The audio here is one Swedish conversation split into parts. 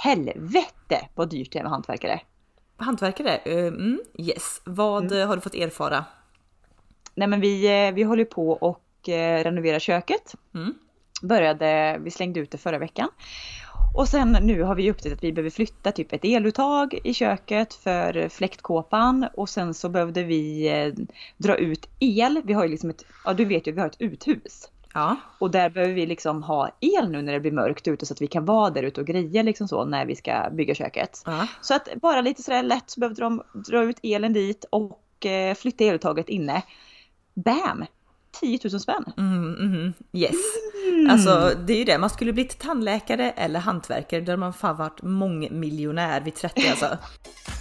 helvete vad dyrt det är med hantverkare. Hantverkare? Uh, mm, yes. Vad mm. har du fått erfara? Nej men vi, eh, vi håller på och eh, renovera köket. Mm. Började, vi slängde ut det förra veckan. Och sen nu har vi upptäckt att vi behöver flytta typ ett eluttag i köket för fläktkåpan och sen så behövde vi eh, dra ut el. Vi har ju liksom ett, ja du vet ju, vi har ett uthus. Ja. Och där behöver vi liksom ha el nu när det blir mörkt ute så att vi kan vara där ute och greja liksom så när vi ska bygga köket. Ja. Så att bara lite sådär lätt så behövde de dra ut elen dit och eh, flytta eluttaget inne. Bam! 10 000 spänn. Mm, mm, yes. Mm. Alltså det är ju det, man skulle blivit tandläkare eller hantverkare. Där man fan varit mångmiljonär vid 30 alltså.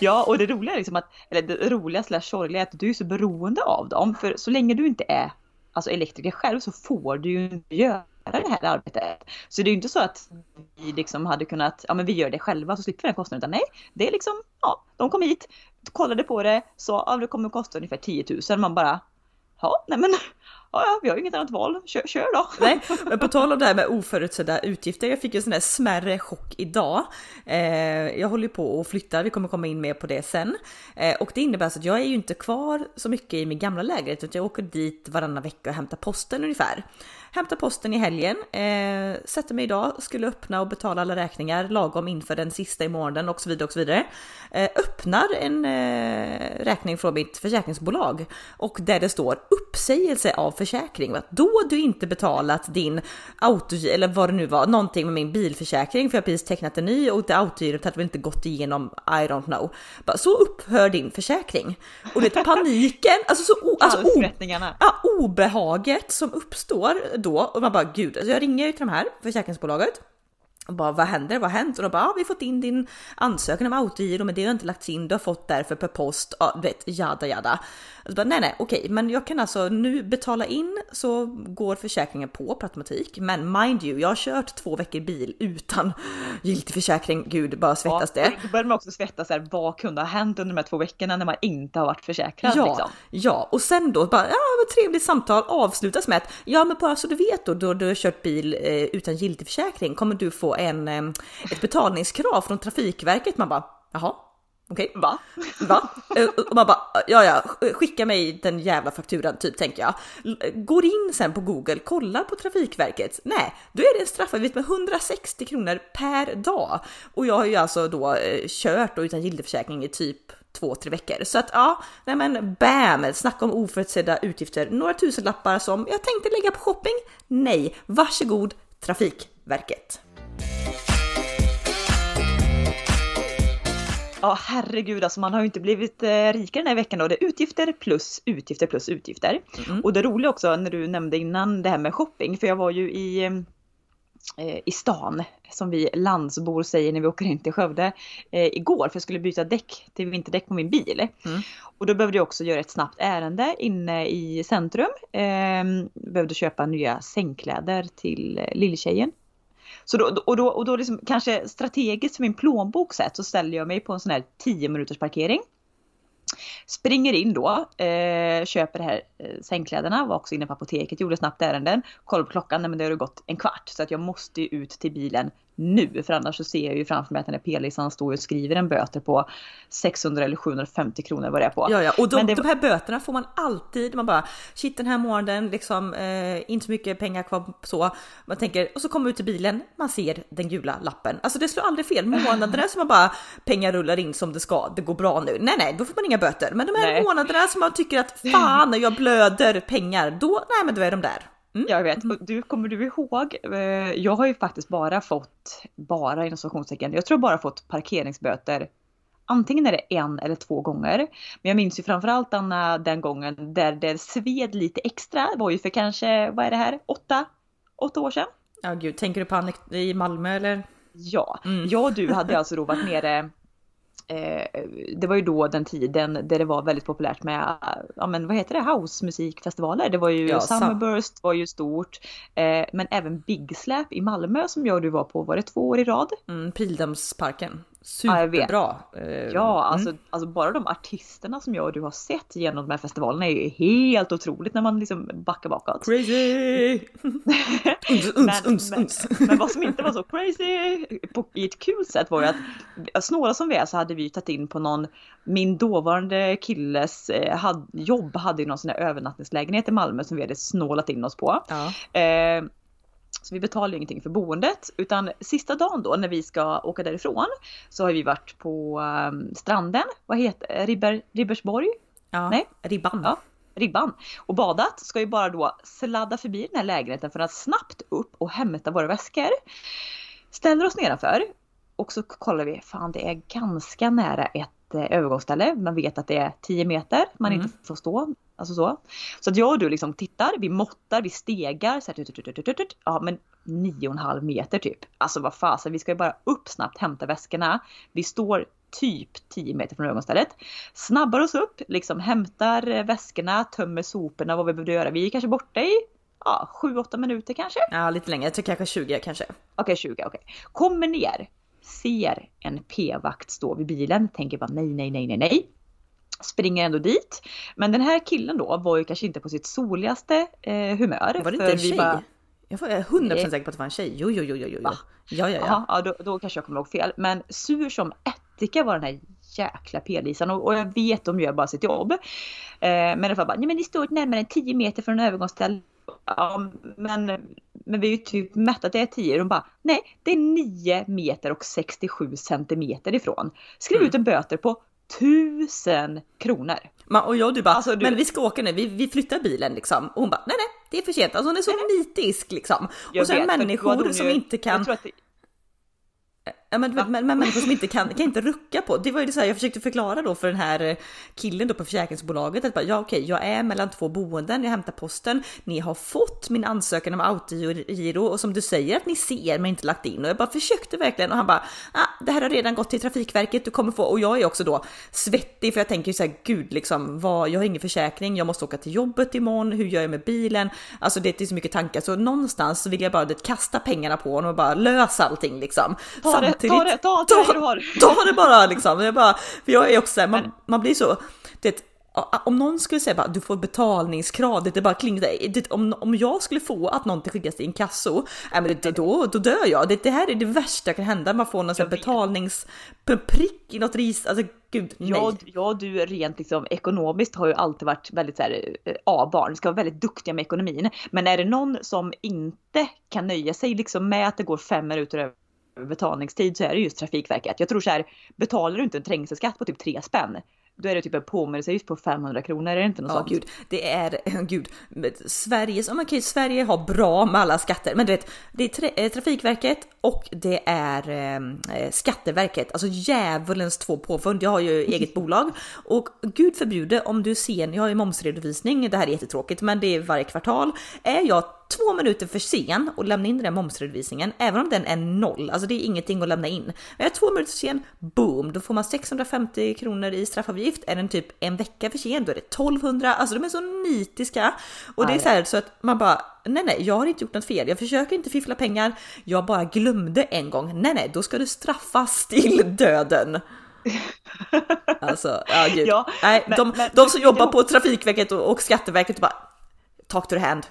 Ja, och det roliga är liksom att, eller det roliga slash sorgliga är att du är så beroende av dem. För så länge du inte är alltså elektriker själv så får du ju inte göra det här arbetet. Så det är ju inte så att vi liksom hade kunnat, ja men vi gör det själva så slipper vi den kostnaden. Utan nej, det är liksom, ja, de kom hit, kollade på det, sa ja det kommer att kosta ungefär 10 000. Man bara, ja nej men ja, vi har ju inget annat val, kör, kör då. Nej, men på tal om det här med oförutsedda utgifter, jag fick ju en sån där smärre chock idag. Eh, jag håller ju på att flytta, vi kommer komma in mer på det sen. Eh, och det innebär så att jag är ju inte kvar så mycket i min gamla lägenhet, utan jag åker dit varannan vecka och hämtar posten ungefär. Hämtar posten i helgen, eh, sätter mig idag, skulle öppna och betala alla räkningar lagom inför den sista i månaden och så vidare och så vidare. Eh, öppnar en eh, räkning från mitt försäkringsbolag och där det står uppsägelse av försäkring. Då du inte betalat din auto eller vad det nu var, någonting med min bilförsäkring för jag har precis tecknat en ny och det autogiret hade väl inte gått igenom, I don't know. Så upphör din försäkring. Och det paniken, alltså så alltså, o, ja, obehaget som uppstår då och man bara gud, alltså jag ringer ju till de här försäkringsbolaget och bara vad händer? Vad har hänt? Och de bara, ja, vi fått in din ansökan om autogiro, men det har inte lagts in. Du har fått därför per post. Ja, du vet, jada jada. Och bara, nej, nej, okej, men jag kan alltså nu betala in så går försäkringen på per automatik. Men mind you, jag har kört två veckor bil utan giltig försäkring. Gud, bara svettas ja, det. Då börjar man också svettas här, vad kunde ha hänt under de här två veckorna när man inte har varit försäkrad? Ja, liksom. ja, och sen då bara, ja, vad trevligt samtal avslutas med att ja, men bara så du vet då, då du har kört bil eh, utan giltig försäkring kommer du få en, eh, ett betalningskrav från Trafikverket. Man bara, jaha, Okej, okay. va? Va? Eh, och man bara, ja ja, skicka mig den jävla fakturan typ tänker jag. Går in sen på Google, kollar på Trafikverket. Nej, då är det en straffavgift med 160 kronor per dag. Och jag har ju alltså då eh, kört och utan gildeförsäkring i typ två, tre veckor. Så att ja, nej men bam! Snacka om oförutsedda utgifter. Några tusenlappar som jag tänkte lägga på shopping. Nej, varsågod Trafikverket. Ja herregud alltså man har ju inte blivit eh, rikare den här veckan då. Det är utgifter plus utgifter plus utgifter. Mm. Och det roliga också när du nämnde innan det här med shopping, för jag var ju i eh, i stan, som vi landsbor säger när vi åker in till Skövde, eh, igår för jag skulle byta däck till vinterdäck på min bil. Mm. Och då behövde jag också göra ett snabbt ärende inne i centrum. Eh, behövde köpa nya sängkläder till eh, lilltjejen. Så då, och då, och då liksom, kanske strategiskt för min plånbok sett så ställer jag mig på en sån här 10 minuters parkering. Springer in då, eh, köper de här eh, sängkläderna, var också inne på apoteket, gjorde snabbt ärenden. Kollar på klockan, nej men det har gått en kvart så att jag måste ju ut till bilen nu. För annars så ser jag ju framför mig att den här p-listan står och skriver en böter på 600 eller 750 kronor vad det är på. Ja, ja. och de, det... de här böterna får man alltid. Man bara shit den här månaden liksom eh, inte så mycket pengar kvar så. Man tänker och så kommer man ut till bilen. Man ser den gula lappen. Alltså det slår aldrig fel. Månaderna som man bara pengar rullar in som det ska. Det går bra nu. Nej, nej, då får man inga böter. Men de här nej. månaderna som man tycker att fan jag blöder pengar. Då, nej, men då är de där. Mm. Jag vet. Och du, kommer du ihåg? Eh, jag har ju faktiskt bara fått, bara inom situationstecken, jag tror bara fått parkeringsböter Antingen är det en eller två gånger. Men jag minns ju framförallt Anna den gången där det sved lite extra. Det var ju för kanske, vad är det här, åtta, åtta år sedan. Ja gud, tänker du på i Malmö eller? Ja, mm. jag och du hade alltså då varit nere det var ju då den tiden där det var väldigt populärt med, ja men vad heter det, housemusikfestivaler. Det var ju ja, Summerburst var ju stort. Eh, men även Big Slap i Malmö som jag och du var på, var det två år i rad? Mm, Pildammsparken. Superbra. Ja, ja alltså, mm. alltså, bara de artisterna som jag och du har sett genom de här festivalerna är ju helt otroligt när man liksom backar bakåt. Crazy! men, men, men, vad som inte var så crazy på, i ett kul sätt var ju att snåla som vi är så hade vi tagit in på någon, min dåvarande killes eh, had, jobb hade ju någon sån här övernattningslägenhet i Malmö som vi hade snålat in oss på. Ja. Eh, så vi betalar ingenting för boendet utan sista dagen då när vi ska åka därifrån så har vi varit på um, stranden, vad heter Ribber, Ribbersborg? Ja, Nej? Ribban. Ja, Ribban. Och badat, ska ju bara då sladda förbi den här lägenheten för att snabbt upp och hämta våra väskor. Ställer oss nedanför och så kollar vi, fan det är ganska nära ett eh, övergångsställe. Man vet att det är 10 meter man mm. inte får stå. Alltså så. Så att jag och du liksom tittar, vi måttar, vi stegar. Så här, ja men 9,5 meter typ. Alltså vad fasen, vi ska ju bara upp snabbt, hämta väskorna. Vi står typ 10 meter från ögonstället. Snabbar oss upp, liksom hämtar väskorna, tömmer soporna, vad vi behövde göra. Vi är kanske borta i ja, 7-8 minuter kanske. Ja, lite längre. Jag tror kanske 20 kanske. Okej, okay, 20, okej. Okay. Kommer ner, ser en p-vakt stå vid bilen, tänker bara nej, nej, nej, nej, nej springer ändå dit. Men den här killen då var ju kanske inte på sitt soligaste eh, humör. Var det inte en tjej? Bara... Jag är 100% säker på att det var en tjej. Jo, jo, jo, jo, jo. Ja, ja, ja. ja. ja då, då, kanske jag kommer ihåg fel. Men sur som ättika var den här jäkla p-lisan och, och, jag vet de gör bara sitt jobb. Eh, men i alla fall bara, nej men ni står närmare än 10 meter från övergångsstället. Ja, men, men vi är ju typ mätt att det är 10. De bara, nej det är 9 meter och 67 centimeter ifrån. Skriv mm. ut en böter på tusen kronor. Man, och jag och du bara, alltså, du... men vi ska åka nu, vi, vi flyttar bilen liksom. Och hon bara, nej nej, det är för sent. Alltså hon är så nitisk liksom. Jag och så vet, människor som ju, inte kan... Ja, men, men, men, människor som inte kan, kan inte rucka på. Det var ju det så här, jag försökte förklara då för den här eh, killen då på försäkringsbolaget att bara, ja okej, jag är mellan två boenden, jag hämtar posten. Ni har fått min ansökan om autogiro och som du säger att ni ser men inte lagt in och jag bara försökte verkligen och han bara, ah, det här har redan gått till Trafikverket, du kommer få och jag är också då svettig för jag tänker ju så här, gud liksom, vad, jag har ingen försäkring, jag måste åka till jobbet imorgon, hur gör jag med bilen? Alltså det är så mycket tankar så någonstans vill jag bara det, kasta pengarna på honom och bara lösa allting liksom. Ta det samtidigt. Ta det, ta, ta, ta, det har. Ta det bara liksom. Jag, bara, för jag är också såhär, man, man blir så, det, om någon skulle säga att du får betalningskrav, det är bara kling, det, om, om jag skulle få att någonting skickas till inkasso, äh, men det, då, då dör jag. Det, det här är det värsta som kan hända, man får någon sån betalningsprick i något ris, alltså gud nej. Ja, ja, du rent liksom ekonomiskt har ju alltid varit väldigt så här eh, A-barn, ska vara väldigt duktiga med ekonomin. Men är det någon som inte kan nöja sig liksom med att det går fem minuter över betalningstid så är det just Trafikverket. Jag tror så här, betalar du inte en trängselskatt på typ tre spänn, då är det typ en påminnelseavgift på 500 kronor, är det inte något ja, sånt? gud, det är, gud, Sveriges, oh, okay, Sverige har bra med alla skatter, men du vet, det är tra eh, Trafikverket och det är eh, Skatteverket, alltså djävulens två påfund. Jag har ju eget bolag och gud förbjude om du ser, jag har ju momsredovisning, det här är jättetråkigt, men det är varje kvartal. Är jag två minuter för sen och lämna in den där momsredovisningen, även om den är noll, alltså det är ingenting att lämna in. Men jag är två minuter för sen, boom, då får man 650 kronor i straffavgift. Är den typ en vecka för sen, då är det 1200. Alltså de är så nitiska och det är så här så att man bara nej, nej, jag har inte gjort något fel. Jag försöker inte fiffla pengar. Jag bara glömde en gång. Nej, nej, då ska du straffas till döden. Alltså, ja gud. Ja, nej, men, de, men, de som jobbar på Trafikverket och, och Skatteverket bara talk to the hand.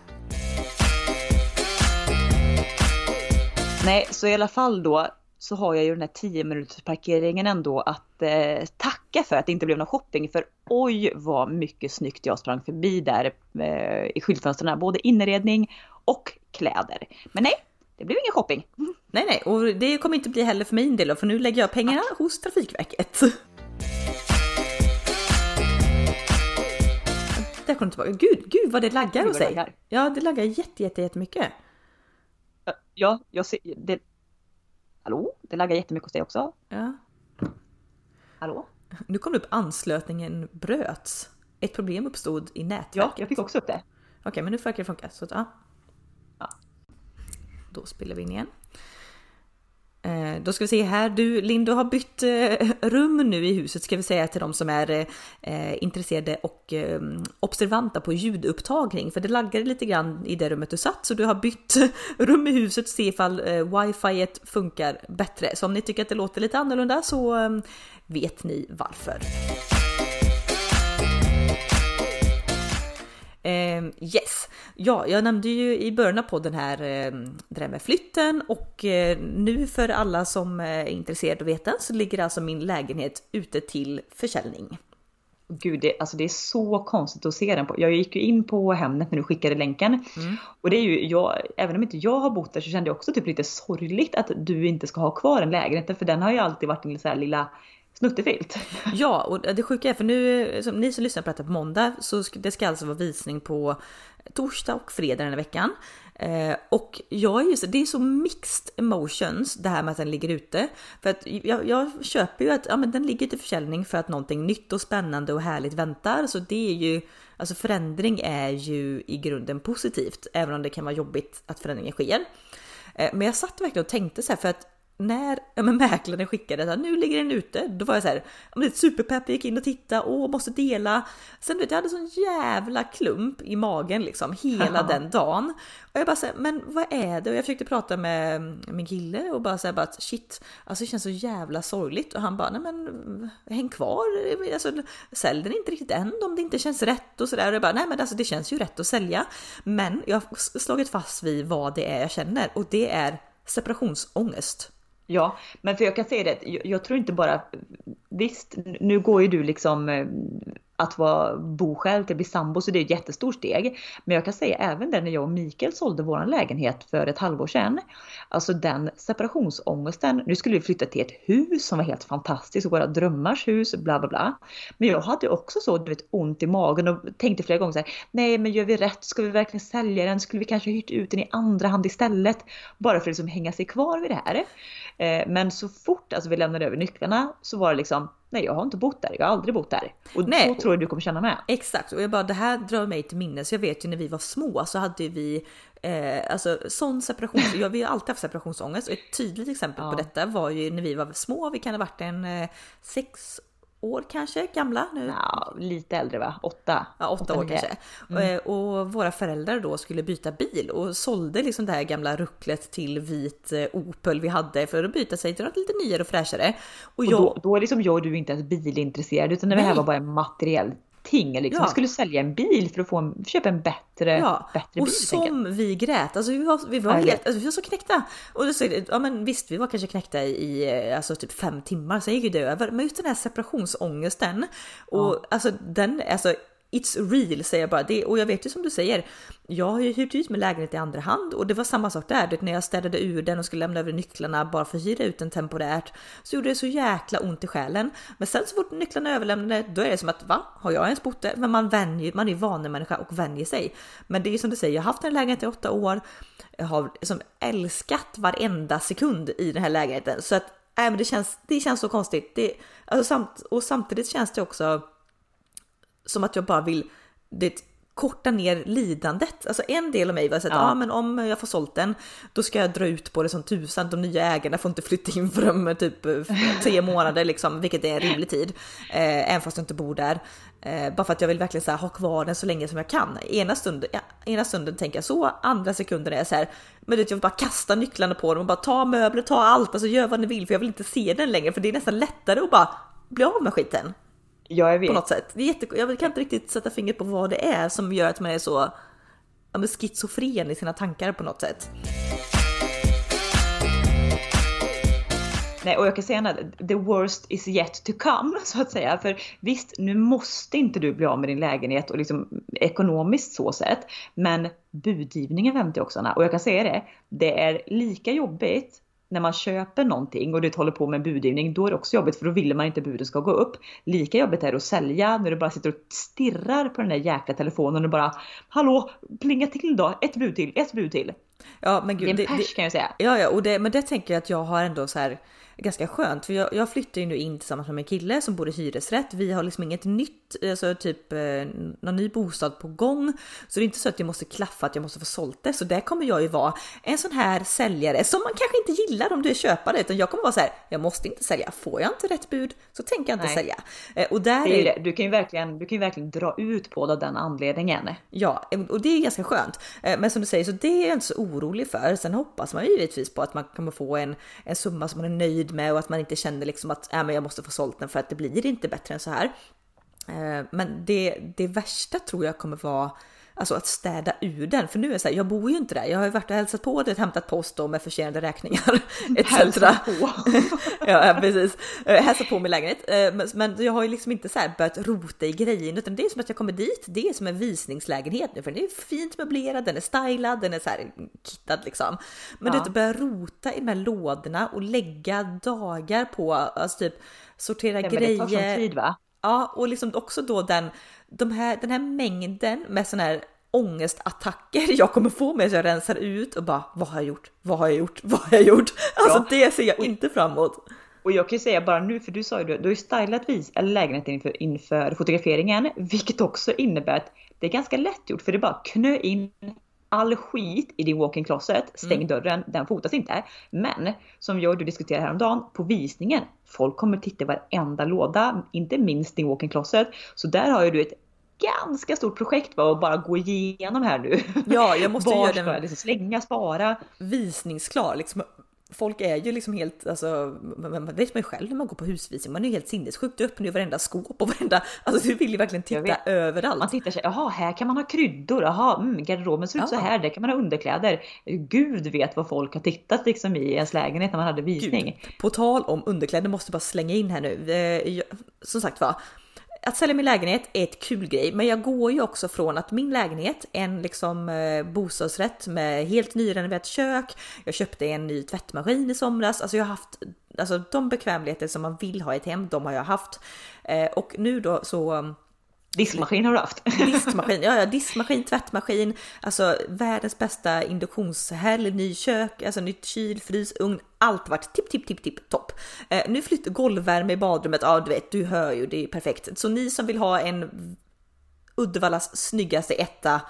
Nej, så i alla fall då så har jag ju den här 10 minuters parkeringen ändå att eh, tacka för att det inte blev någon shopping. För oj vad mycket snyggt jag sprang förbi där eh, i skyltfönstren. Både inredning och kläder. Men nej, det blev ingen shopping. Nej, nej, och det kommer inte bli heller för min del för nu lägger jag pengarna Tack. hos Trafikverket. Där kom det tillbaka. Gud, gud vad det laggar hos dig. Ja, det laggar jätte, jätte, jättemycket. Ja, jag ser det. Hallå? Det laggar jättemycket hos dig också. Ja. Hallå? Nu kom det upp anslutningen bröts. Ett problem uppstod i nätverket. Ja, jag fick också upp det. Okej, men nu verkar det funka. Så ja. ja. Då spelar vi in igen. Eh, då ska vi se här, du Linn, du har bytt eh, rum nu i huset ska vi säga till de som är eh, intresserade och eh, observanta på ljudupptagning. För det laggade lite grann i det rummet du satt så du har bytt rum i huset och se ifall eh, wifi funkar bättre. Så om ni tycker att det låter lite annorlunda så eh, vet ni varför. Yes, ja, jag nämnde ju i början av podden här eh, det där med flytten och eh, nu för alla som är intresserade av att veta så ligger alltså min lägenhet ute till försäljning. Gud, det, alltså det är så konstigt att se den på. Jag gick ju in på Hemnet när du skickade länken. Mm. Och det är ju, jag, även om inte jag har bott där så kände jag också typ lite sorgligt att du inte ska ha kvar den lägenheten. För den har ju alltid varit en så här lilla snuttefilt. Ja, och det sjuka är för nu, som ni som lyssnar på detta på måndag, så det ska alltså vara visning på torsdag och fredag den här veckan. Eh, och jag är just, det är så mixed emotions det här med att den ligger ute. För att jag, jag köper ju att ja, men den ligger till försäljning för att någonting nytt och spännande och härligt väntar. Så det är ju, alltså förändring är ju i grunden positivt, även om det kan vara jobbigt att förändringen sker. Eh, men jag satt verkligen och tänkte så här för att när ja, men mäklaren skickade att nu ligger den ute, då var jag så här, ja, superpepp, gick in och tittade, åh måste dela. Sen vet jag hade sån jävla klump i magen liksom hela den dagen. Och jag bara säger men vad är det? Och jag försökte prata med min kille och bara säga bara att shit, alltså det känns så jävla sorgligt. Och han bara, nej men häng kvar, alltså sälj den inte riktigt än om det inte känns rätt och sådär. Och jag bara, nej men alltså det känns ju rätt att sälja. Men jag har slagit fast vid vad det är jag känner och det är separationsångest. Ja, men för jag kan säga det, jag, jag tror inte bara, visst nu går ju du liksom eh, att vara bo själv till att bli sambo så det är ett jättestort steg. Men jag kan säga även det när jag och Mikael sålde vår lägenhet för ett halvår sedan. Alltså den separationsångesten. Nu skulle vi flytta till ett hus som var helt fantastiskt våra drömmars hus bla bla bla. Men jag hade också så du vet ont i magen och tänkte flera gånger så här. Nej men gör vi rätt? Ska vi verkligen sälja den? Skulle vi kanske hyrt ut den i andra hand istället? Bara för att liksom hänga sig kvar vid det här. Eh, men så fort alltså vi lämnade över nycklarna så var det liksom nej jag har inte bott där, jag har aldrig bott där. Och nej. så tror jag du kommer känna med. Exakt, och jag bara det här drar mig till minnes. Jag vet ju när vi var små så hade vi eh, alltså sån separation. ja, vi har alltid haft separationsångest och ett tydligt exempel ja. på detta var ju när vi var små. Vi kan ha varit en eh, sex år kanske gamla nu. Ja, lite äldre va? Åtta? Ja, åtta, åtta år kanske. Mm. Eh, och våra föräldrar då skulle byta bil och sålde liksom det här gamla rucklet till vit eh, Opel vi hade för att byta sig till något lite nyare och fräschare. Och, och då, då är liksom jag och du inte ens bilintresserade utan det här var bara en materiell ting. Liksom. Ja. Vi skulle sälja en bil för att få en, köpa en bättre, ja. bättre bil. Och som vi grät. Alltså vi var, vi var, helt, alltså vi var så knäckta. Och då så, ja men visst, vi var kanske knäckta i alltså typ fem timmar, sen gick det över. Men just den här separationsångesten och ja. alltså den, alltså It's real säger jag bara. Det, och jag vet ju som du säger, jag har ju hyrt ut min lägenhet i andra hand och det var samma sak där. Det, när jag städade ur den och skulle lämna över nycklarna bara för att hyra ut den temporärt så gjorde det så jäkla ont i själen. Men sen så fort nycklarna överlämnade då är det som att va? Har jag ens bott där? Men man vänjer, man är vanemänniska och vänjer sig. Men det är som du säger, jag har haft en lägenhet i åtta år. Jag har liksom älskat varenda sekund i den här lägenheten så att äh, men det känns. Det känns så konstigt. Det, alltså, samt, och samtidigt känns det också som att jag bara vill det, korta ner lidandet. Alltså en del av mig var så att ja. ah, men om jag får sålt den, då ska jag dra ut på det som tusan. De nya ägarna får inte flytta in förrän typ tre månader liksom, vilket är en rimlig tid. Eh, även fast jag inte bor där. Eh, bara för att jag vill verkligen så här, ha kvar den så länge som jag kan. Ena stunden, ja, ena stunden tänker jag så, andra sekunden är jag så här, men vet, jag vill bara kasta nycklarna på dem och bara ta möbler, ta allt, alltså gör vad ni vill för jag vill inte se den längre för det är nästan lättare att bara bli av med skiten. Ja, jag vet. På något sätt. Det är jätte... Jag kan inte riktigt sätta fingret på vad det är som gör att man är så ja, schizofren i sina tankar på något sätt. Nej, och jag kan säga att the worst is yet to come så att säga. För visst, nu måste inte du bli av med din lägenhet och liksom ekonomiskt så sett. Men budgivningen väntar också Anna. Och jag kan säga det, det är lika jobbigt när man köper någonting och du håller på med budgivning, då är det också jobbigt för då vill man inte budet ska gå upp. Lika jobbigt är det att sälja när du bara sitter och stirrar på den där jäkla telefonen och bara Hallå, plinga till då, ett bud till, ett bud till. Ja men gud. Det är en pers kan jag säga. Ja ja, och det, men det tänker jag att jag har ändå så här ganska skönt för jag, jag flyttar ju nu in tillsammans med min kille som bor i hyresrätt. Vi har liksom inget nytt nytt, alltså typ eh, någon ny bostad på gång. Så det är inte så att jag måste klaffa att jag måste få sålt det. Så där kommer jag ju vara en sån här säljare som man kanske inte gillar om du är köpare, utan jag kommer vara så här. Jag måste inte sälja. Får jag inte rätt bud så tänker jag inte Nej. sälja. Eh, och där är det. Du kan ju verkligen. Du kan ju verkligen dra ut på det av den anledningen. Ja, och det är ganska skönt. Eh, men som du säger så det är jag inte så orolig för. Sen hoppas man givetvis på att man kommer få en, en summa som man är nöjd med och att man inte känner liksom att äh, men jag måste få sålt den för att det blir inte bättre än så här. Eh, men det, det värsta tror jag kommer vara Alltså att städa ur den, för nu är det så här, jag bor ju inte där. Jag har ju varit och hälsat på det, hämtat post och med försenade räkningar etc. På. ja, precis. Eh, hälsat på min lägenhet. Eh, men jag har ju liksom inte så här börjat rota i grejen, utan det är som att jag kommer dit. Det är som en visningslägenhet nu, för den är fint möblerad, den är stylad, den är så här kittad liksom. Men ja. du börja rota i de här lådorna och lägga dagar på, alltså typ sortera det grejer. Det tar tid va? Ja, och liksom också då den, de här, den här mängden med sådana här ångestattacker jag kommer få med att jag rensar ut och bara vad har jag gjort? Vad har jag gjort? Vad har jag gjort? Alltså ja. det ser jag inte framåt. Och jag kan ju säga bara nu, för du sa ju du, du har ju stylat vis, eller lägenheten inför, inför fotograferingen, vilket också innebär att det är ganska lätt gjort för det är bara knö in all skit i din walk-in closet, stäng mm. dörren, den fotas inte. Men som jag och du diskuterade häromdagen, på visningen, folk kommer titta i varenda låda, inte minst din walk-in closet. Så där har ju du ett ganska stort projekt va, att bara gå igenom här nu. Ja, jag måste göra den. Liksom slänga, spara. Visningsklar, liksom folk är ju liksom helt, alltså, man vet man ju själv när man går på husvisning, man är ju helt sinnessjukt. Du öppnar ju varenda skåp och varenda, alltså du vill ju verkligen titta överallt. Man tittar sig, jaha här kan man ha kryddor, jaha mm, garderoben ser ut ja. så här, där kan man ha underkläder. Gud vet vad folk har tittat liksom i ens lägenhet när man hade visning. Gud. På tal om underkläder måste bara slänga in här nu. Eh, som sagt var, att sälja min lägenhet är ett kul grej, men jag går ju också från att min lägenhet, en liksom eh, bostadsrätt med helt nyrenoverat kök. Jag köpte en ny tvättmaskin i somras. Alltså jag har haft alltså de bekvämligheter som man vill ha i ett hem, de har jag haft. Eh, och nu då så Diskmaskin har du haft? Diskmaskin, ja, ja, diskmaskin, tvättmaskin, alltså världens bästa induktionshäll, ny kök, alltså nytt kyl, frys, ugn, allt varit tipp, tipp, tipp, tipp, topp. Eh, nu flyttar golvvärme i badrummet, ja du vet, du hör ju, det är perfekt. Så ni som vill ha en Uddevallas snyggaste etta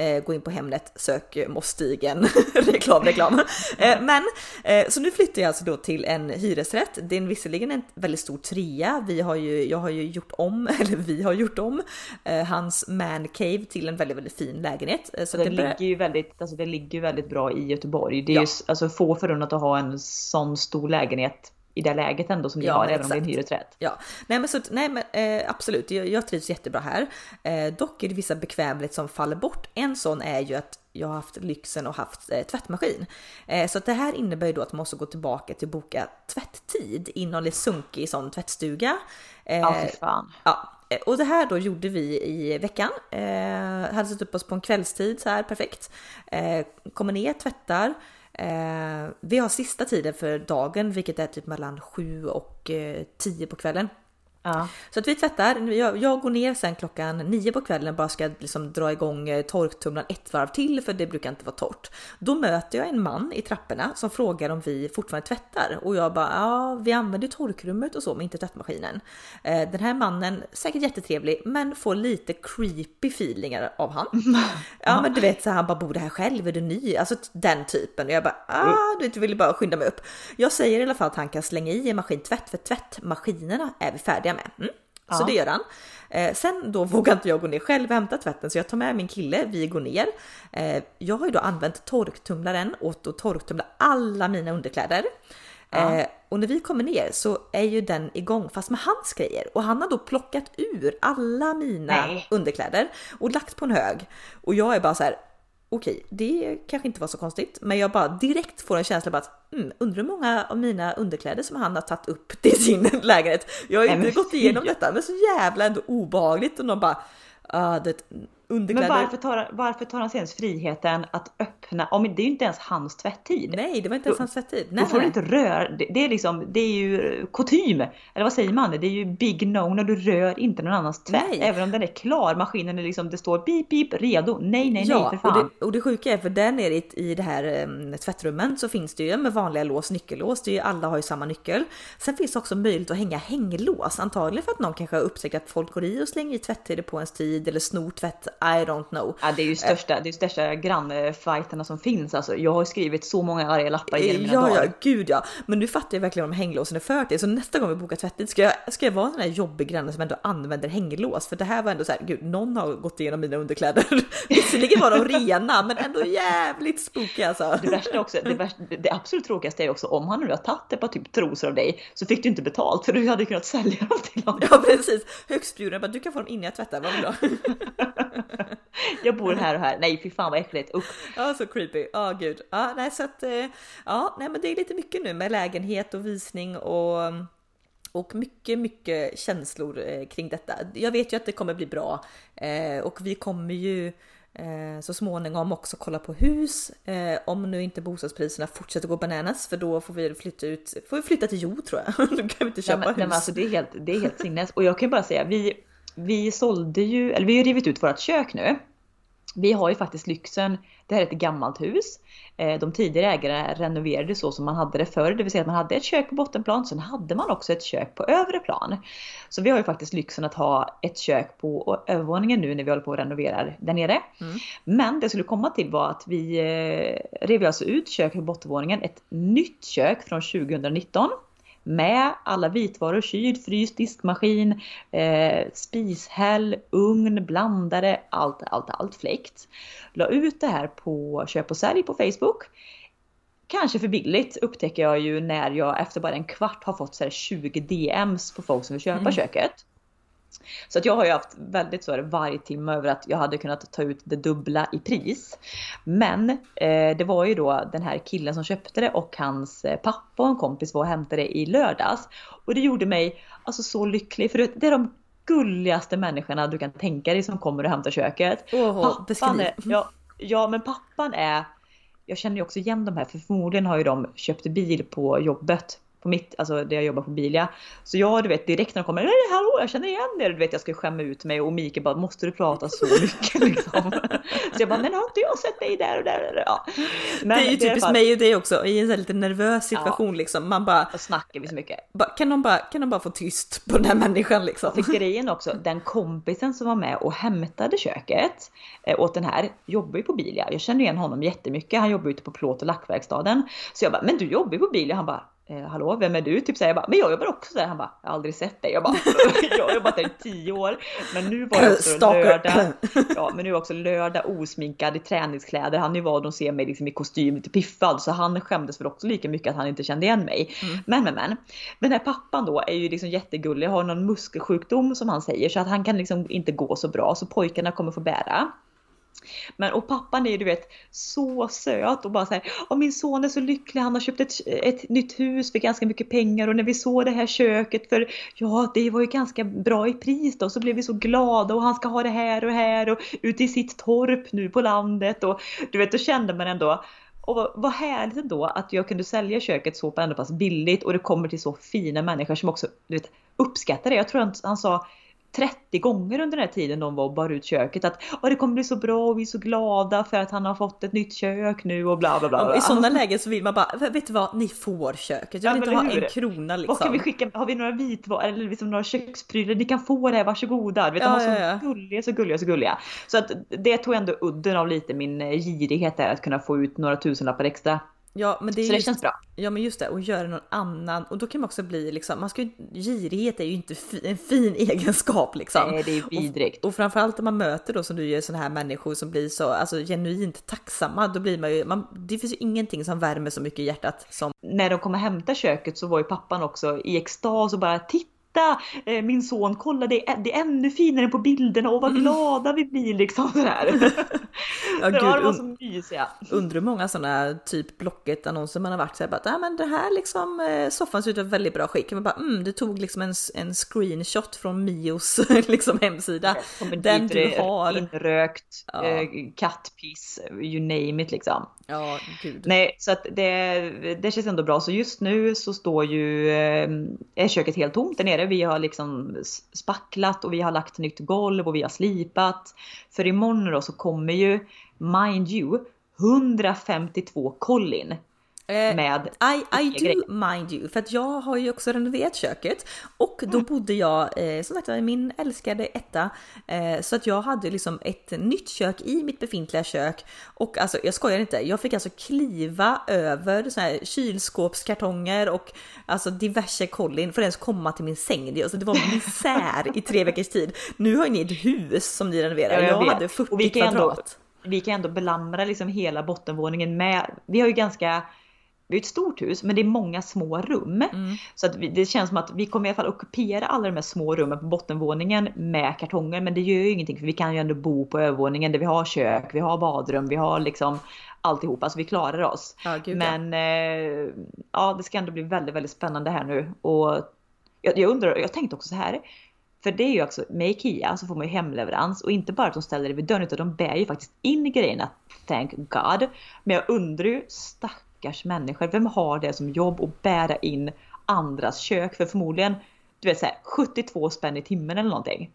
Eh, gå in på Hemnet, sök Mossstigen, reklam, reklam. Eh, men eh, så nu flyttar jag alltså då till en hyresrätt. Det är visserligen en väldigt stor trea. Vi har ju, jag har ju gjort om, eller vi har gjort om eh, hans man cave till en väldigt, väldigt fin lägenhet. Eh, så det, det ligger ju väldigt, alltså det ligger väldigt bra i Göteborg. Det är ja. ju alltså få förunnat att ha en sån stor lägenhet i det läget ändå som ni ja, har, även om det är en hyresrätt. Ja, nej men, så, nej, men eh, absolut, jag, jag trivs jättebra här. Eh, dock är det vissa bekvämligheter som faller bort. En sån är ju att jag har haft lyxen och haft eh, tvättmaskin. Eh, så det här innebär ju då att man måste gå tillbaka till att boka tvätttid i någon sunkig sån tvättstuga. Eh, ja, fy fan. Ja, och det här då gjorde vi i veckan. Eh, hade satt upp oss på en kvällstid så här perfekt. Eh, kommer ner, tvättar. Eh, vi har sista tiden för dagen, vilket är typ mellan 7 och eh, 10 på kvällen. Ja. Så att vi tvättar. Jag, jag, går ner sen klockan nio på kvällen bara ska liksom dra igång eh, torktumlaren ett varv till för det brukar inte vara torrt. Då möter jag en man i trapporna som frågar om vi fortfarande tvättar och jag bara ja, vi använder torkrummet och så men inte tvättmaskinen. Eh, den här mannen, säkert jättetrevlig, men får lite creepy feelingar av han. Ja, men du vet så han bara bor det här själv, är du ny? Alltså den typen. Och jag bara ah, du vet, jag ville bara skynda mig upp. Jag säger i alla fall att han kan slänga i en maskintvätt för tvättmaskinerna är vi färdiga med. Mm. Ja. Så det gör han. Eh, sen då vågar inte jag gå ner själv och hämta tvätten så jag tar med min kille, vi går ner. Eh, jag har ju då använt torktumlaren åt att torktumla alla mina underkläder. Ja. Eh, och när vi kommer ner så är ju den igång fast med hans grejer och han har då plockat ur alla mina Nej. underkläder och lagt på en hög. Och jag är bara så här, okej, det kanske inte var så konstigt, men jag bara direkt får en känsla av att mm, undrar hur många av mina underkläder som han har tagit upp till sin lägenhet. Jag har inte gått igenom detta, men så jävla ändå obehagligt och någon bara ah, det, underkläder. Men varför tar, varför tar han sig ens friheten att öppna, om det är ju inte ens hans tvätttid. Nej, det var inte ens hans tvätttid. Nej, då får du inte röra, det, det är liksom, det är ju kutym. Eller vad säger man? Det är ju big no när du rör inte någon annans tvätt. Nej. Även om den är klar, maskinen är liksom, det står pip pip redo. Nej, nej, Ja, nej för och fan. det, och det sjuka är för där nere i, i det här um, tvättrummen så finns det ju med vanliga lås, nyckellås. Det är ju, alla har ju samma nyckel. Sen finns det också möjlighet att hänga hänglås. Antagligen för att någon kanske har upptäckt att folk går i och slänger i tvättider på ens tid eller snor tvätt. I don't know. Ja, det är ju största, det är största grannfighterna som finns alltså. Jag har skrivit så många arga lappar genom mina Ja, dagar. ja, gud ja. Men nu fattar jag verkligen om hänglåsen är för till. Så nästa gång vi bokar tvättid ska jag, ska jag vara en sån här jobbig granne som ändå använder hänglås. För det här var ändå så här, gud, någon har gått igenom mina underkläder. Visserligen var de rena, men ändå jävligt spooky alltså. Det värsta också, det, värsta, det absolut tråkigaste är också om han nu har tagit ett par typ trosor av dig så fick du inte betalt för du hade kunnat sälja dem till honom. Ja precis, högstbjuden bara du kan få dem innan jag tvättar, vad vill du? Jag bor här och här. Nej fy fan vad äckligt. Usch. Ja så creepy, ja gud. Ja nej så att, eh, ja nej men det är lite mycket nu med lägenhet och visning och och mycket, mycket känslor eh, kring detta. Jag vet ju att det kommer bli bra eh, och vi kommer ju så småningom också kolla på hus. Om nu inte bostadspriserna fortsätter gå bananas för då får vi flytta ut, får vi flytta till jord tror jag. då kan vi inte Nej, köpa men, nej, hus. men alltså, det, är helt, det är helt sinnes. Och jag kan bara säga, vi, vi sålde ju, eller vi har rivit ut vårt kök nu. Vi har ju faktiskt lyxen, det här är ett gammalt hus. Eh, De tidigare ägarna renoverade så som man hade det förr, det vill säga att man hade ett kök på bottenplan, sen hade man också ett kök på övre plan. Så vi har ju faktiskt lyxen att ha ett kök på övervåningen nu när vi håller på att renovera där nere. Mm. Men det jag skulle komma till var att vi eh, rev alltså ut köket på bottenvåningen, ett nytt kök från 2019 med alla vitvaror, kyl, frys, diskmaskin, eh, spishäll, ugn, blandare, allt, allt, allt fläkt. La ut det här på köp och sälj på Facebook. Kanske för billigt upptäcker jag ju när jag efter bara en kvart har fått så här 20 DMs på folk som vill köpa Mm. köket. Så att jag har ju haft väldigt så här varje timme över att jag hade kunnat ta ut det dubbla i pris. Men eh, det var ju då den här killen som köpte det och hans eh, pappa och en kompis var och hämtade det i lördags. Och det gjorde mig alltså så lycklig för det är de gulligaste människorna du kan tänka dig som kommer och hämtar köket. Åh, Pappan beskriv. är, ja, ja men pappan är, jag känner ju också igen de här för förmodligen har ju de köpt bil på jobbet. På mitt, alltså där jag jobbar på Bilia. Så jag du vet direkt när de kommer, "Nej, hallå jag känner igen er. Du vet jag ska skämma ut mig och Mikael bara, måste du prata så mycket liksom? Så jag bara, men har inte jag sett dig där och där? och där?" Ja. Men det är ju typiskt fall- mig och dig också i en sån lite nervös situation liksom. Man bara, Då snackar vi så mycket. kan, de bara, kan de bara få tyst på den här människan liksom? För grejen också, den kompisen som var med och hämtade köket eh, åt den här jobbar ju på Bilia. Jag känner igen honom jättemycket. Han jobbar ute på plåt och lackverkstaden. Så jag bara, men du jobbar ju på Bilia. Han bara, eh, hallå vem är du? Typ så här, jag bara, men jag jobbar också där. Han bara, jag har aldrig sett dig. Jag bara, jag har jobbat där i tio år. Men nu var det också Stalker. lördag. Ja men nu är också lördag osminkad i träningskläder. Han är ju van att se mig liksom i kostym lite piffad. Så han skämdes väl också lika mycket att han inte kände igen mig. Men men men. Den här pappan då är ju liksom jättegullig. Har någon muskelsjukdom som han säger. Så att han kan liksom inte gå så bra. Så pojkarna kommer få bära. Men och pappan är ju du vet så söt och bara så här, min son är så lycklig, han har köpt ett, ett nytt hus för ganska mycket pengar och när vi såg det här köket för ja det var ju ganska bra i pris då så blev vi så glada och han ska ha det här och här och ute i sitt torp nu på landet och du vet då kände man ändå och vad, härligt ändå att jag kunde sälja köket så ändå pass billigt och det kommer till så fina människor som också du vet, uppskattar det. Jag tror att han sa 30 gånger under den här tiden de var och bar ut köket att "Ja, det kommer bli så bra och vi är så glada för att han har fått ett nytt kök nu och bla bla bla. bla. I sådana lägen så vill man bara, vet du vad, ni får köket. Jag Ja, vill men inte ha hur? en krona liksom. Vad kan vi skicka? Har vi några vitvaror eller liksom några köksprylar? Ni kan få det här, varsågoda. Du vet, Ja, de var så ja, ja. gulliga, så gulliga, så gulliga. Så att det tog ändå udden av lite min eh, girighet där att kunna få ut några tusenlappar extra. Ja men det är Så det just, känns bra. Ja men just det, och göra någon annan. Och då kan man också bli liksom, man ska ju, girighet är ju inte fi, en fin egenskap liksom. Nej, det är vidrigt. Och framförallt om man möter då som du gör sådana här människor som blir så alltså, genuint tacksamma, då blir man ju, man, det finns ju ingenting som värmer så mycket i hjärtat som När de kom och hämtade köket så var ju pappan också i extas och bara titta titta eh, min son, kolla det är, det är ännu finare på bilderna och vad Mm. glada vi blir liksom sådär. Ja, det var, så mysiga. Undrar hur många sådana typ Blocket-annonser man har varit såhär ah, men det här liksom eh, soffan ser ut att vara väldigt bra skick. Man bara mm, du tog liksom en, en screenshot från Mios liksom hemsida. Kommer Den du har. Inrökt, Ja. eh, kattpiss, you name it liksom. Ja, gud. Nej, så att det, det känns ändå bra. Så just nu så står ju ehm, är köket helt tomt där nere. Vi har liksom spacklat och vi har lagt nytt golv och vi har slipat. För imorgon då så kommer ju, mind you, 152 kollin med I, I do mind you, för att jag har ju också renoverat köket och då bodde jag eh, som sagt i min älskade etta eh, så att jag hade liksom ett nytt kök i mitt befintliga kök och alltså jag skojar inte, jag fick alltså kliva över så här kylskåpskartonger och alltså diverse kollin för att ens komma till min säng. Det, alltså, det var misär i tre veckors tid. Nu har ni ett hus som ni renoverar. Ja, jag jag vet. hade 40 Och vi kan ändå- kvadrat. vi kan ändå belamra liksom hela bottenvåningen med, vi har ju ganska vi har ett stort hus men det är många små rum. Mm. Så att vi, det känns som att vi kommer i alla fall ockupera alla de här små rummen på bottenvåningen med kartonger. Men det gör ju ingenting för vi kan ju ändå bo på övervåningen där vi har kök, vi har badrum, vi har liksom alltihopa. Så vi klarar oss. Ja, gud, ja. men eh, ja, det ska ändå bli väldigt, väldigt spännande här nu. Och jag, jag undrar, jag tänkte också så här. För det är ju också, med IKEA så får man ju hemleverans och inte bara att de ställer det vid dörren utan de bär ju faktiskt in grejerna. Thank God. Men jag undrar ju stackars människor, vem har det som jobb att bära in andras kök? För förmodligen, du vet såhär 72 spänn i timmen eller någonting.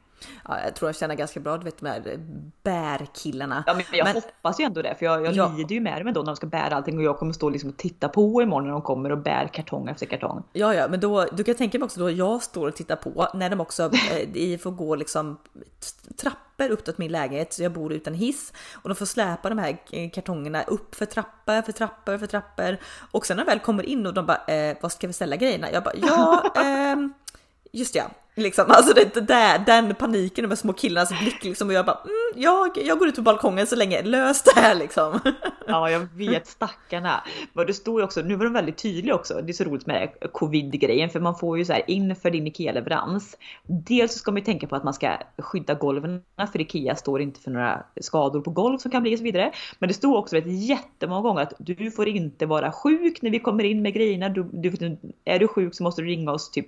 Ja, jag tror jag känner ganska bra, du vet de här bärkillarna. Ja men jag Men- hoppas ju ändå det för jag, jag Ja. lider ju med dem då när de ska bära allting och jag kommer stå liksom och titta på imorgon när de kommer och bär kartong efter kartong. Ja, ja, men då, du kan tänka mig också då jag står och tittar på när de också eh, får gå liksom trappor upp till min lägenhet så jag bor utan hiss och de får släpa de här eh, kartongerna upp för trappor, för trappor, för trappor och sen när de väl kommer in och de bara eh, vad ska vi ställa grejerna? Jag bara ja, ehm, just ja, liksom alltså det, det där, den paniken, de här små killarnas blick liksom och jag bara mm, jag, jag går ut på balkongen så länge, lös det här liksom. Ja, jag vet stackarna. Men det står ju också, nu var de väldigt tydliga också. Det är så roligt med covid-grejen för man får ju så här inför din IKEA-leverans. Dels så ska man ju tänka på att man ska skydda golven för IKEA står inte för några skador på golv som kan bli och så vidare. Men det står också vet, jättemånga gånger att du får inte vara sjuk när vi kommer in med grejerna. Du, du, är du sjuk så måste du ringa oss typ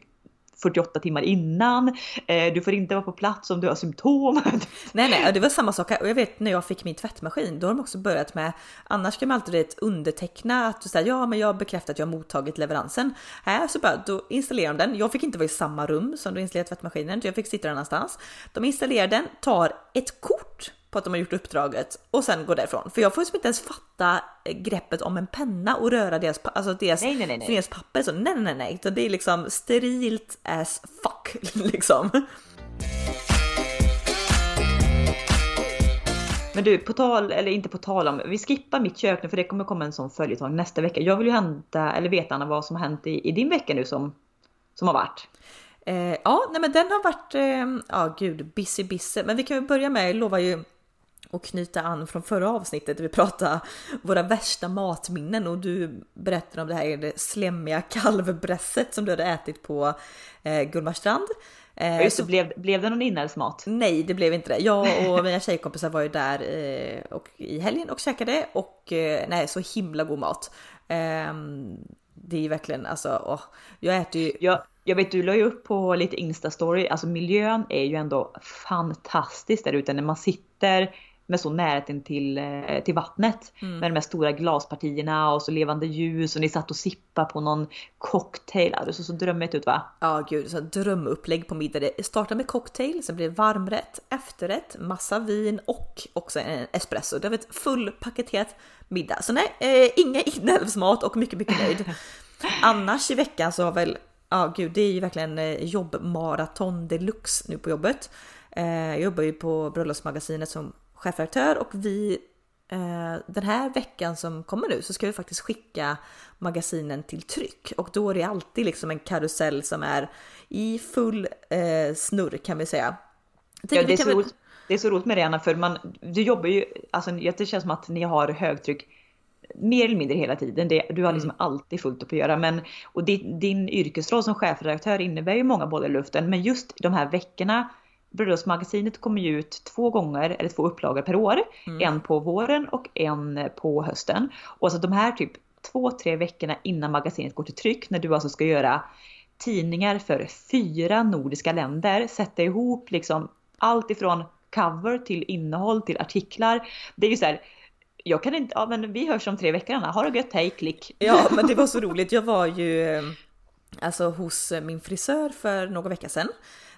48 timmar innan. Eh, du får inte vara på plats om du har symptom. Nej, nej, det var samma sak här. Och jag vet när jag fick min tvättmaskin, då har de också börjat med, annars kan man alltid vet, underteckna att du säger ja, men jag bekräftar att jag har mottagit leveransen. Här så bara, då installerar de den. Jag fick inte vara i samma rum som du installerade tvättmaskinen, så jag fick sitta någon annanstans. De installerar den, tar ett kort på att de har gjort uppdraget och sen går därifrån. För jag får liksom inte ens fatta greppet om en penna och röra deras, alltså deras, Nej, nej, nej, nej. deras papper. Så nej, nej, nej, utan det är liksom sterilt as fuck liksom. Men du, på tal, eller inte på tal om, vi skippar mitt kök nu för det kommer komma en sån följetong nästa vecka. Jag vill ju hämta, eller veta Anna vad som har hänt i, i din vecka nu som, som har varit. Eh, ja, nej men den har varit, eh, ja gud, busy busy. Men vi kan ju börja med, jag lovar ju att knyta an från förra avsnittet där vi pratade våra värsta matminnen och du berättade om det här det slemmiga kalvbrässet som du hade ätit på eh, Gullmarstrand. Eh, Just det, så- blev, blev det någon inälvsmat? Nej, det blev inte det. Jag och mina tjejkompisar var ju där eh, och, i helgen och käkade och eh, nej, så himla god mat. Ehm, det är ju verkligen alltså, åh, jag äter ju Jag, jag vet du la ju upp på lite Insta-story, alltså miljön är ju ändå fantastisk där ute när man sitter med så närheten till, eh, till vattnet. Mm. Med de här stora glaspartierna och så levande ljus och ni satt och sippade på någon cocktail. Det såg så drömmigt ut va? Ja gud, så drömupplägg på middag. Det startar med cocktail, sen blir det varmrätt, efterrätt, massa vin och också en espresso. Det var ett fullpaketerat middag. Så nej, eh, inga inälvsmat och mycket, mycket nöjd. Annars i veckan så har väl, ja gud, det är ju verkligen eh, jobbmaraton deluxe nu på jobbet. Eh, jag jobbar ju på Bröllopsmagasinet som chefredaktör och vi eh, den här veckan som kommer nu så ska vi faktiskt skicka magasinen till tryck och då är det alltid liksom en karusell som är i full snurr kan vi säga. Ja, det, är så roligt, det är så roligt med det Anna, för man, du jobbar ju, alltså det känns som att ni har högtryck mer eller mindre hela tiden. Det, du har liksom mm. alltid fullt upp att göra. Men, och din, din yrkesroll som chefredaktör innebär ju många bollar i luften. Men just de här veckorna Bröllopsmagasinet kommer ju ut två gånger eller två upplagor per år. Mm. En på våren och en på hösten. Och så de här typ två, tre veckorna innan magasinet går till tryck när du alltså ska göra tidningar för fyra nordiska länder, sätta ihop liksom allt ifrån cover till innehåll till artiklar. Det är ju så här, jag kan inte, ja men vi hörs om tre veckor Anna, ha det gött, hej, klick. Ja men det var så roligt, jag var ju alltså hos min frisör för några veckor sedan.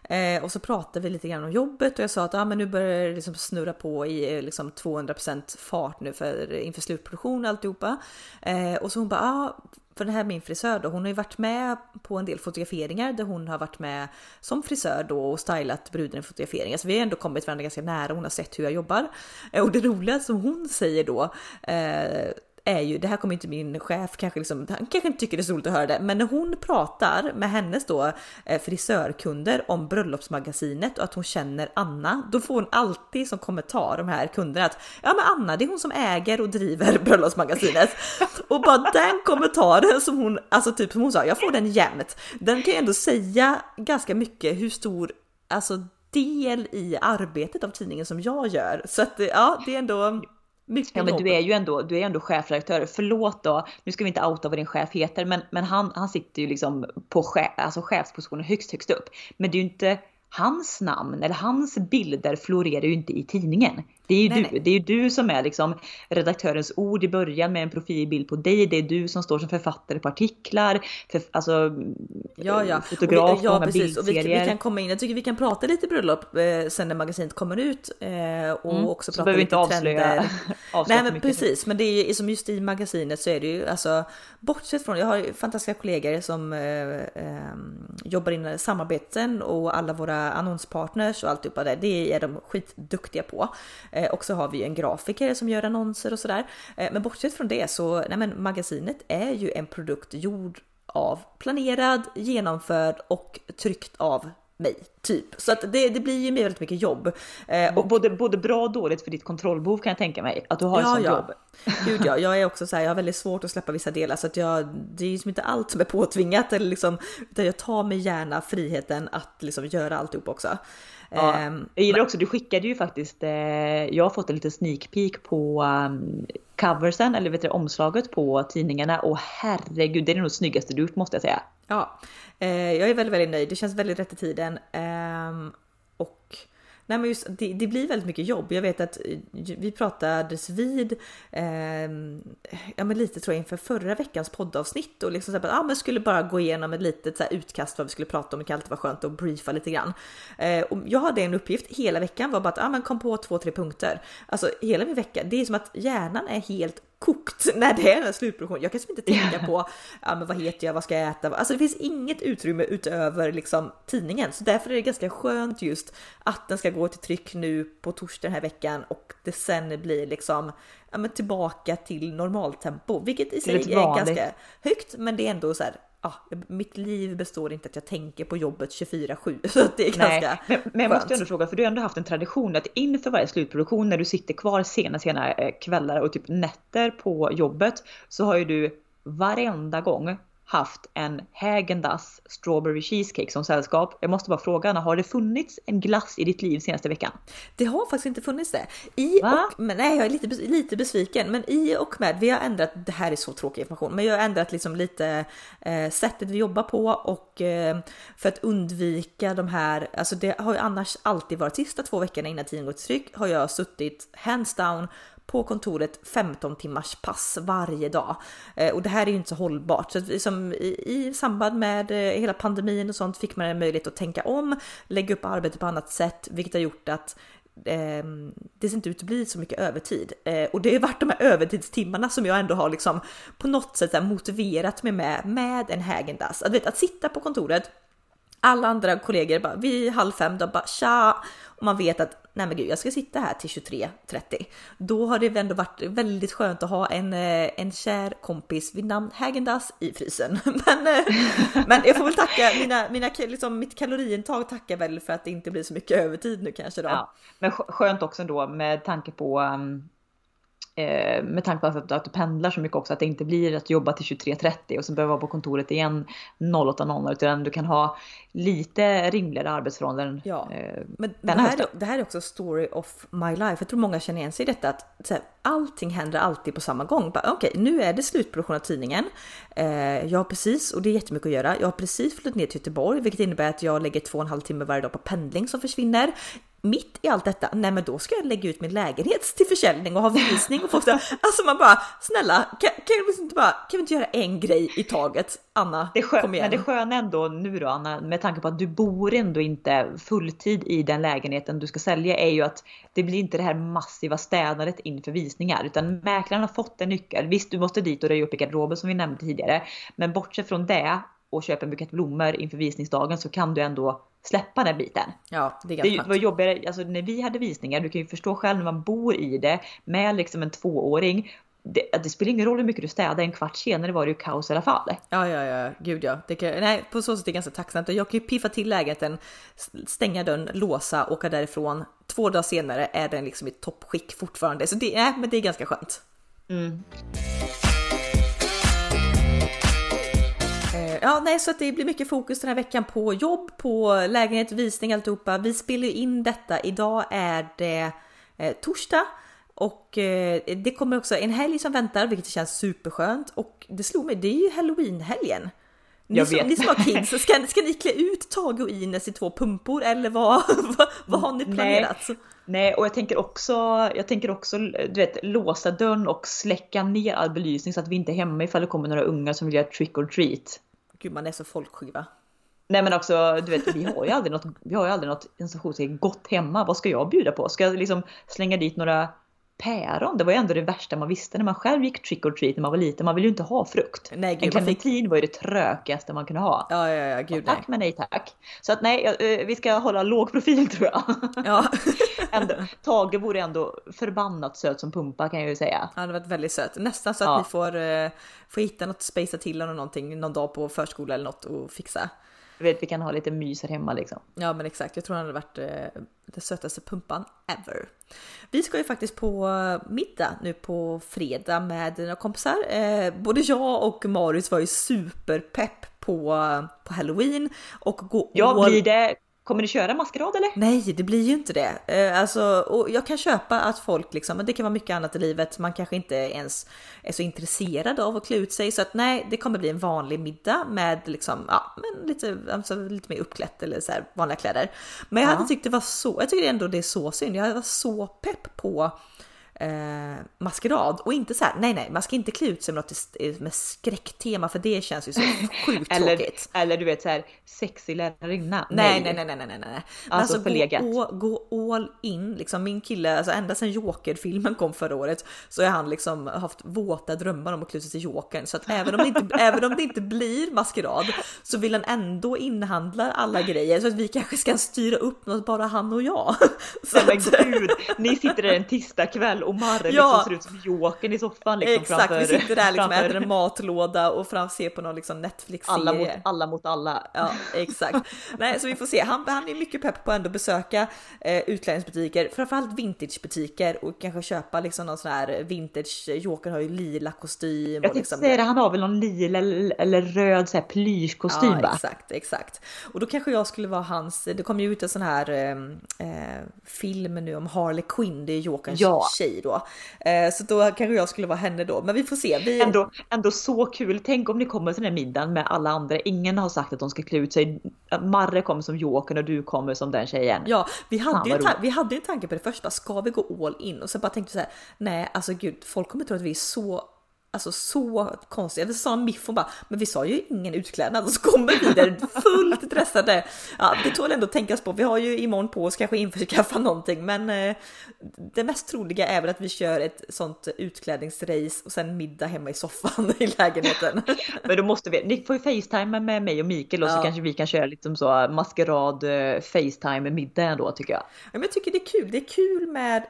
Eh, och så pratade vi lite grann om jobbet och jag sa att ah, men nu börjar det liksom snurra på i eh, liksom 200% fart nu för, eh, inför slutproduktion och alltihopa. Eh, och så hon bara, ah, för den här min frisör då, hon har ju varit med på en del fotograferingar där hon har varit med som frisör då och stylat bruden i fotograferingar. Så alltså, vi har ändå kommit varandra ganska nära, hon har sett hur jag jobbar. Eh, och det roliga som hon säger då, eh, är ju, det här kommer inte min chef kanske liksom, han kanske inte tycker det är så roligt att höra det, men när hon pratar med hennes då eh, frisörkunder om bröllopsmagasinet och att hon känner Anna, då får hon alltid som kommentar de här kunderna att ja men Anna det är hon som äger och driver bröllopsmagasinet. och bara den kommentaren som hon, alltså typ som hon sa, jag får den jämt. Den kan ju ändå säga ganska mycket hur stor, alltså del i arbetet av tidningen som jag gör. Så att ja, det är ändå mycket ja, men du är ju ändå, du är ändå chefredaktör. Förlåt då, nu ska vi inte outa vad din chef heter, men, men han, han sitter ju liksom på chef, alltså chefspositionen högst, högst upp. Men det är ju inte hans namn eller hans bilder florerar ju inte i tidningen. Det är ju nej, du. Nej. Det är du som är liksom redaktörens ord i början med en profilbild på dig. Det är du som står som författare på artiklar, för, alltså ja, ja. fotograf, och vi, ja, precis. Och vi, vi, kan komma in, jag tycker vi kan prata lite bröllop eh, sen när magasinet kommer ut eh, och mm. också så prata lite inte avslöja, trender. nej men precis, men det är som just i magasinet så är det ju alltså bortsett från, jag har fantastiska kollegor som eh, eh, jobbar inom samarbeten och alla våra annonspartners och alltihopa där, det är de skitduktiga på. Eh, och så har vi en grafiker som gör annonser och sådär. Eh, men bortsett från det så, nej men magasinet är ju en produkt gjord av planerad, genomförd och tryckt av mig, typ. Så att det, det blir ju väldigt mycket jobb. Eh, och både, både bra och dåligt för ditt kontrollbehov kan jag tänka mig, att du har ja, ett sånt ja. jobb. Gud ja, jag är också så här, jag har väldigt svårt att släppa vissa delar så att jag, det är ju liksom inte allt som är påtvingat eller liksom, utan jag tar mig gärna friheten att liksom göra alltihop också. Ja, ehm, jag gillar också, du skickade ju faktiskt, eh, jag har fått en liten sneak peek på um, coversen, eller vet du, omslaget på tidningarna och herregud, det är nog det snyggaste du gjort måste jag säga. Ja, eh, jag är väldigt, väldigt nöjd. Det känns väldigt rätt i tiden. Nej men just det, det, blir väldigt mycket jobb. Jag vet att eh, vi pratades vid, eh, ja men lite tror jag inför förra veckans poddavsnitt och liksom så här, ah, men skulle bara gå igenom ett litet så här, utkast vad vi skulle prata om. Det kan alltid vara skönt att briefa lite grann. Eh, och jag hade en uppgift hela veckan var bara att ah, men kom på två, tre punkter. Alltså hela min vecka. Det är som att hjärnan är helt kokt när det är en slutproduktion. Jag kan liksom inte tänka på ja, men vad heter jag, vad ska jag äta? Alltså det finns inget utrymme utöver liksom tidningen, så därför är det ganska skönt just att den ska gå till tryck nu på torsdag den här veckan och det sen blir liksom ja, men tillbaka till normaltempo, vilket i sig är ganska högt, men det är ändå så här ah, mitt liv består inte att jag tänker på jobbet 24-7 så det är ganska men, men jag måste ändå fråga, för du har ändå haft en tradition att inför varje slutproduktion när du sitter kvar sena, sena eh, kvällar och typ nätter på jobbet så har ju du varenda gång haft en Häagen-Dazs strawberry cheesecake som sällskap. Jag måste bara fråga Anna, har det funnits en glass i ditt liv senaste veckan? Det har faktiskt inte funnits det. I Va? och, men, nej, jag är lite, lite besviken, men i och med, vi har ändrat, det här är så tråkig information, men jag har ändrat liksom lite eh, sättet vi jobbar på och eh, för att undvika de här, alltså det har ju annars alltid varit sista två veckorna innan tiden går till tryck har jag suttit hands down på kontoret 15 timmars pass varje dag. Eh, och det här är ju inte så hållbart. Så liksom i, i samband med eh, hela pandemin och sånt fick man en möjlighet att tänka om, lägga upp arbetet på annat sätt, vilket har gjort att eh, det ser inte ut att bli så mycket övertid. Eh, och det har varit de här övertidstimmarna som jag ändå har liksom på något sätt motiverat mig med, med en Hägendas. Att, vet, att sitta på kontoret, alla andra kollegor bara vid halv fem, de bara tja, och man vet att nej men gud, jag ska sitta här till 23.30. Då har det ändå varit väldigt skönt att ha en, eh, en kär kompis vid namn Hägendas i frysen. Men, eh, men jag får väl tacka, mina, mina, liksom, mitt kaloriintag tackar väl för att det inte blir så mycket övertid nu kanske då. Ja, men skönt också ändå med tanke på um eh, med tanke på att, att du pendlar så mycket också, att det inte blir att jobba till 23.30 och så behöva vara på kontoret igen 08.00 utan du kan ha lite rimligare arbetsförhållanden. Ja, eh, men det här, det här är också story of my life. Jag tror många känner igen sig i detta att här, allting händer alltid på samma gång. Okej, okay, nu är det slutproduktion av tidningen. Eh, jag har precis, och det är jättemycket att göra, jag har precis flyttat ner till Göteborg, vilket innebär att jag lägger två och en halv timme varje dag på pendling som försvinner mitt i allt detta, nej men då ska jag lägga ut min lägenhet till försäljning och ha visning och folk säger, alltså man bara snälla kan, kan, vi inte bara, kan vi inte göra en grej i taget? Anna, det skön, kom igen. Men det sköna ändå nu då Anna, med tanke på att du bor ändå inte fulltid i den lägenheten du ska sälja är ju att det blir inte det här massiva städandet inför visningar utan mäklaren har fått en nyckel. Visst, du måste dit och röja upp i garderoben som vi nämnde tidigare, men bortsett från det och köpa en bukett blommor inför visningsdagen så kan du ändå släppa den biten. Ja, det är Det var jobbigare, alltså när vi hade visningar, du kan ju förstå själv när man bor i det med liksom en tvååring. Det, det, spelar ingen roll hur mycket du städar, en kvart senare var det ju kaos i alla fall. Ja, ja, ja, gud ja. Det kan, nej, på så sätt är det ganska tacksamt. Jag kan ju piffa till lägenheten, stänga dörren, låsa, åka därifrån. Två dagar senare är den liksom i toppskick fortfarande. Så det, nej, men det är ganska skönt. Mm. Ja, nej, så att det blir mycket fokus den här veckan på jobb, på lägenhet, visning, alltihopa. Vi spelar in detta. Idag är det eh, torsdag och eh, det kommer också en helg som väntar, vilket känns superskönt. Och det slog mig, det är ju halloween-helgen. Ni, som, ni som har kids, ska, ska ni klä ut Tage och Ines i två pumpor eller vad, vad, vad har ni planerat? Nej. Nej, och jag tänker också, jag tänker också, du vet, låsa dörren och släcka ner all belysning så att vi inte är hemma ifall det kommer några ungar som vill göra trick or treat. Gud, man är så folksjuk va? Nej men också, du vet, vi har ju aldrig något, vi har ju aldrig något institutionssteg gott hemma. Vad ska jag bjuda på? Ska jag liksom slänga dit några päron? Det var ju ändå det värsta man visste när man själv gick trick or treat när man var liten. Man ville ju inte ha frukt. Nej, gud, en clementin fick... var ju det trökigaste man kunde ha. Ja, ja, ja, gud tack nej. men nej tack. Så att nej, eh, vi ska hålla låg profil tror jag. Ja. ändå, Tage vore ändå förbannat söt som pumpa kan jag ju säga. Han hade varit väldigt söt. Nästan så att ja. ni får, uh, får hitta något, spacea till eller någonting någon dag på förskola eller något och fixa. Du vet, vi kan ha lite mys här hemma liksom. Ja men exakt, jag tror han hade varit eh, den sötaste pumpan ever. Vi ska ju faktiskt på middag nu på fredag med några kompisar. Eh, både jag och Marius var ju superpepp på, på halloween och gå Ja, blir det Kommer ni köra maskerad eller? Nej, det blir ju inte det. Eh, alltså, och jag kan köpa att folk liksom, men det kan vara mycket annat i livet. Man kanske inte ens är så intresserad av att klä ut sig så att nej, det kommer bli en vanlig middag med liksom, ja, men lite, alltså, lite mer uppklätt eller så här vanliga kläder. Men jag hade tyckt det var så, jag tycker ändå det är så synd. Jag var så pepp på eh, maskerad och inte så här. Nej, nej, man ska inte klä ut sig med något med skräcktema för det känns ju så sjukt eller, tråkigt. Eller du vet så här sexig lärarinna. Nej, nej, nej, nej, nej, nej, nej. Alltså, alltså förlegat. Gå, gå all in liksom. Min kille, alltså ända sedan Joker-filmen kom förra året så har han liksom haft våta drömmar om att klä sig till Jokern så att även om det inte, även om det inte blir maskerad så vill han ändå inhandla alla grejer så att vi kanske ska styra upp något bara han och jag. Så men gud, ni sitter där en tisdagkväll och Marre ja. liksom ser ut som Jokern i soffan. Liksom, Exakt, framför, vi sitter där liksom, äter en matlåda och fram ser på någon liksom Netflix-serie. Alla mot alla. Mot alla. Ja, exakt. Nej, så vi får se. Han, han är mycket pepp på att ändå besöka eh, utklädningsbutiker, framförallt vintagebutiker och kanske köpa liksom någon sån här vintage. Jokern har ju lila kostym. Jag tänkte liksom, säga det, han har väl någon lila eller, röd så här plyschkostym ja, va? Exakt, exakt. Och då kanske jag skulle vara hans. Det kom ju ut en sån här eh, eh film nu om Harley Quinn, det är Jokerns ja. tjej då. Eh, så då kanske jag skulle vara henne då, men vi får se. Vi... Ändå, ändå så kul. Tänk om ni kommer till den här middagen med alla andra. Ingen har sagt att de ska klä ut sig. Marre kommer som Jokern och du kommer som den tjejen. Ja, vi hade, ju vi hade en tanke på det första. Ska vi gå all in? Och så bara tänkte så här. Nej, alltså gud, folk kommer tro att vi är så Alltså så konstigt. Jag sa Miff och bara, men vi sa ju ingen utklädnad och så kommer vi där fullt dressade. Ja, det tål ändå tänkas på. Vi har ju imorgon på oss kanske införskaffa någonting, men eh, det mest troliga är väl att vi kör ett sånt utklädningsrace och sen middag hemma i soffan i lägenheten. men då måste vi, ni får ju facetime med mig och Mikael och ja. så kanske vi kan köra lite så maskerad eh, facetime middag ändå tycker jag. Ja, men jag tycker det är kul. Det är kul med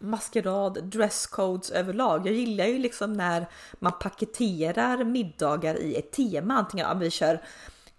maskerad, dresscodes överlag. Jag gillar ju liksom när man paketerar middagar i ett tema. Antingen om vi kör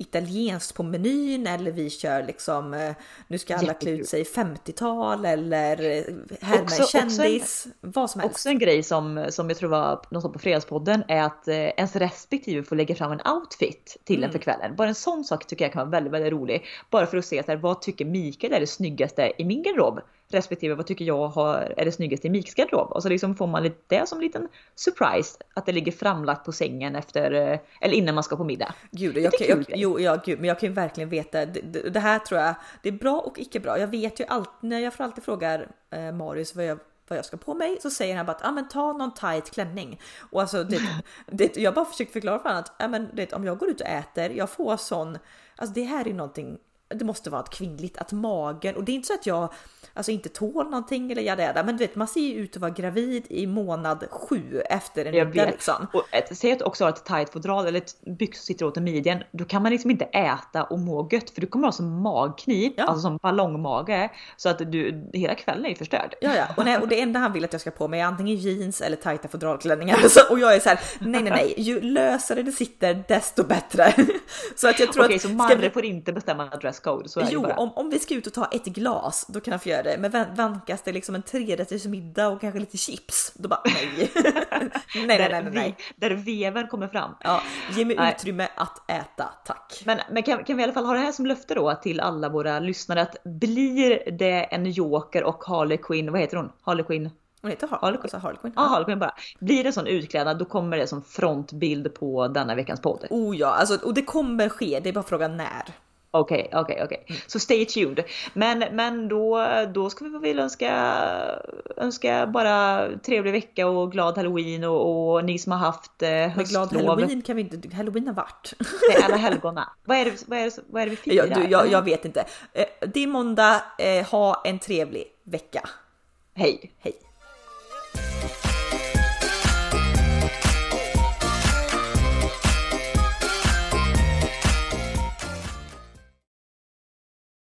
italienskt på menyn eller vi kör liksom eh, nu ska alla klä ut sig 50-tal eller eh, härma en kändis. En, vad som helst. Också en grej som, som jag tror var något på Fredagspodden är att eh, ens respektive får lägga fram en outfit till mm. en för kvällen. Bara en sån sak tycker jag kan vara väldigt, väldigt rolig. Bara för att se så här, vad tycker Mikael är det snyggaste i min garderob? Respektive vad tycker jag har, är det snyggaste i Miks garderob? Och så liksom får man det som en liten surprise att det ligger framlagt på sängen efter eh, eller innan man ska på middag. Gud, jag, kan, jag, jo, ja, gud, men jag kan ju verkligen veta. Det, det, här tror jag det är bra och icke bra. Jag vet ju alltid när jag får alltid frågar eh, Marius vad jag vad jag ska på mig så säger han bara att ah, men ta någon tight klänning. Och alltså det, det, jag bara försöker förklara för honom att ah, men det, om jag går ut och äter, jag får sån, alltså det här är någonting det måste vara ett kvinnligt, att magen och det är inte så att jag alltså inte tål någonting eller jada jada. Men du vet, man ser ju ut att vara gravid i månad sju efter en middag liksom. Och ett, säg att du också har ett tight fodral eller ett byxor sitter åt i midjan. Då kan man liksom inte äta och må gött för du kommer ha som magknip, ja. alltså som ballongmage. Så att du, hela kvällen är ju förstörd. Ja, ja. Och, nej, och det enda han vill att jag ska på mig är antingen jeans eller tajta fodralklänningar. Och jag är så här, nej, nej, nej, ju lösare det sitter desto bättre. så att jag tror Okej, att. Okej, så Marre vi... får inte bestämma dresscode. Så är jo, det bara. Om, om vi ska ut och ta ett glas, då kan jag få göra det. Men vankas det liksom en trerätters middag och kanske lite chips, då bara nej. nej, nej, nej, nej, Där veven kommer fram. Ja, ge mig nej. utrymme att äta, tack. Men, men kan, kan vi i alla fall ha det här som löfte då till alla våra lyssnare att blir det en Joker och Harley Quinn, vad heter hon? Harley Quinn? Hon heter Harley, Harley, Harley Quinn. Ja, Harley Quinn bara. Blir det sån utklädnad då kommer det som frontbild på denna veckans podd. Oh ja, alltså, och det kommer ske. Det är bara frågan när. Okej, okay, okej, okay, okej. Okay. Så stay tuned. Men, men då, då ska vi väl önska, önska bara trevlig vecka och glad halloween och, och ni som har haft eh, höstlov. glad halloween kan vi inte, halloween har varit. Nej, alla helgona. vad, är det, vad, är det, vad är det vi firar? Ja, du, jag, jag, vet inte. Eh, det är måndag, eh, ha en trevlig vecka. Hej. Hej.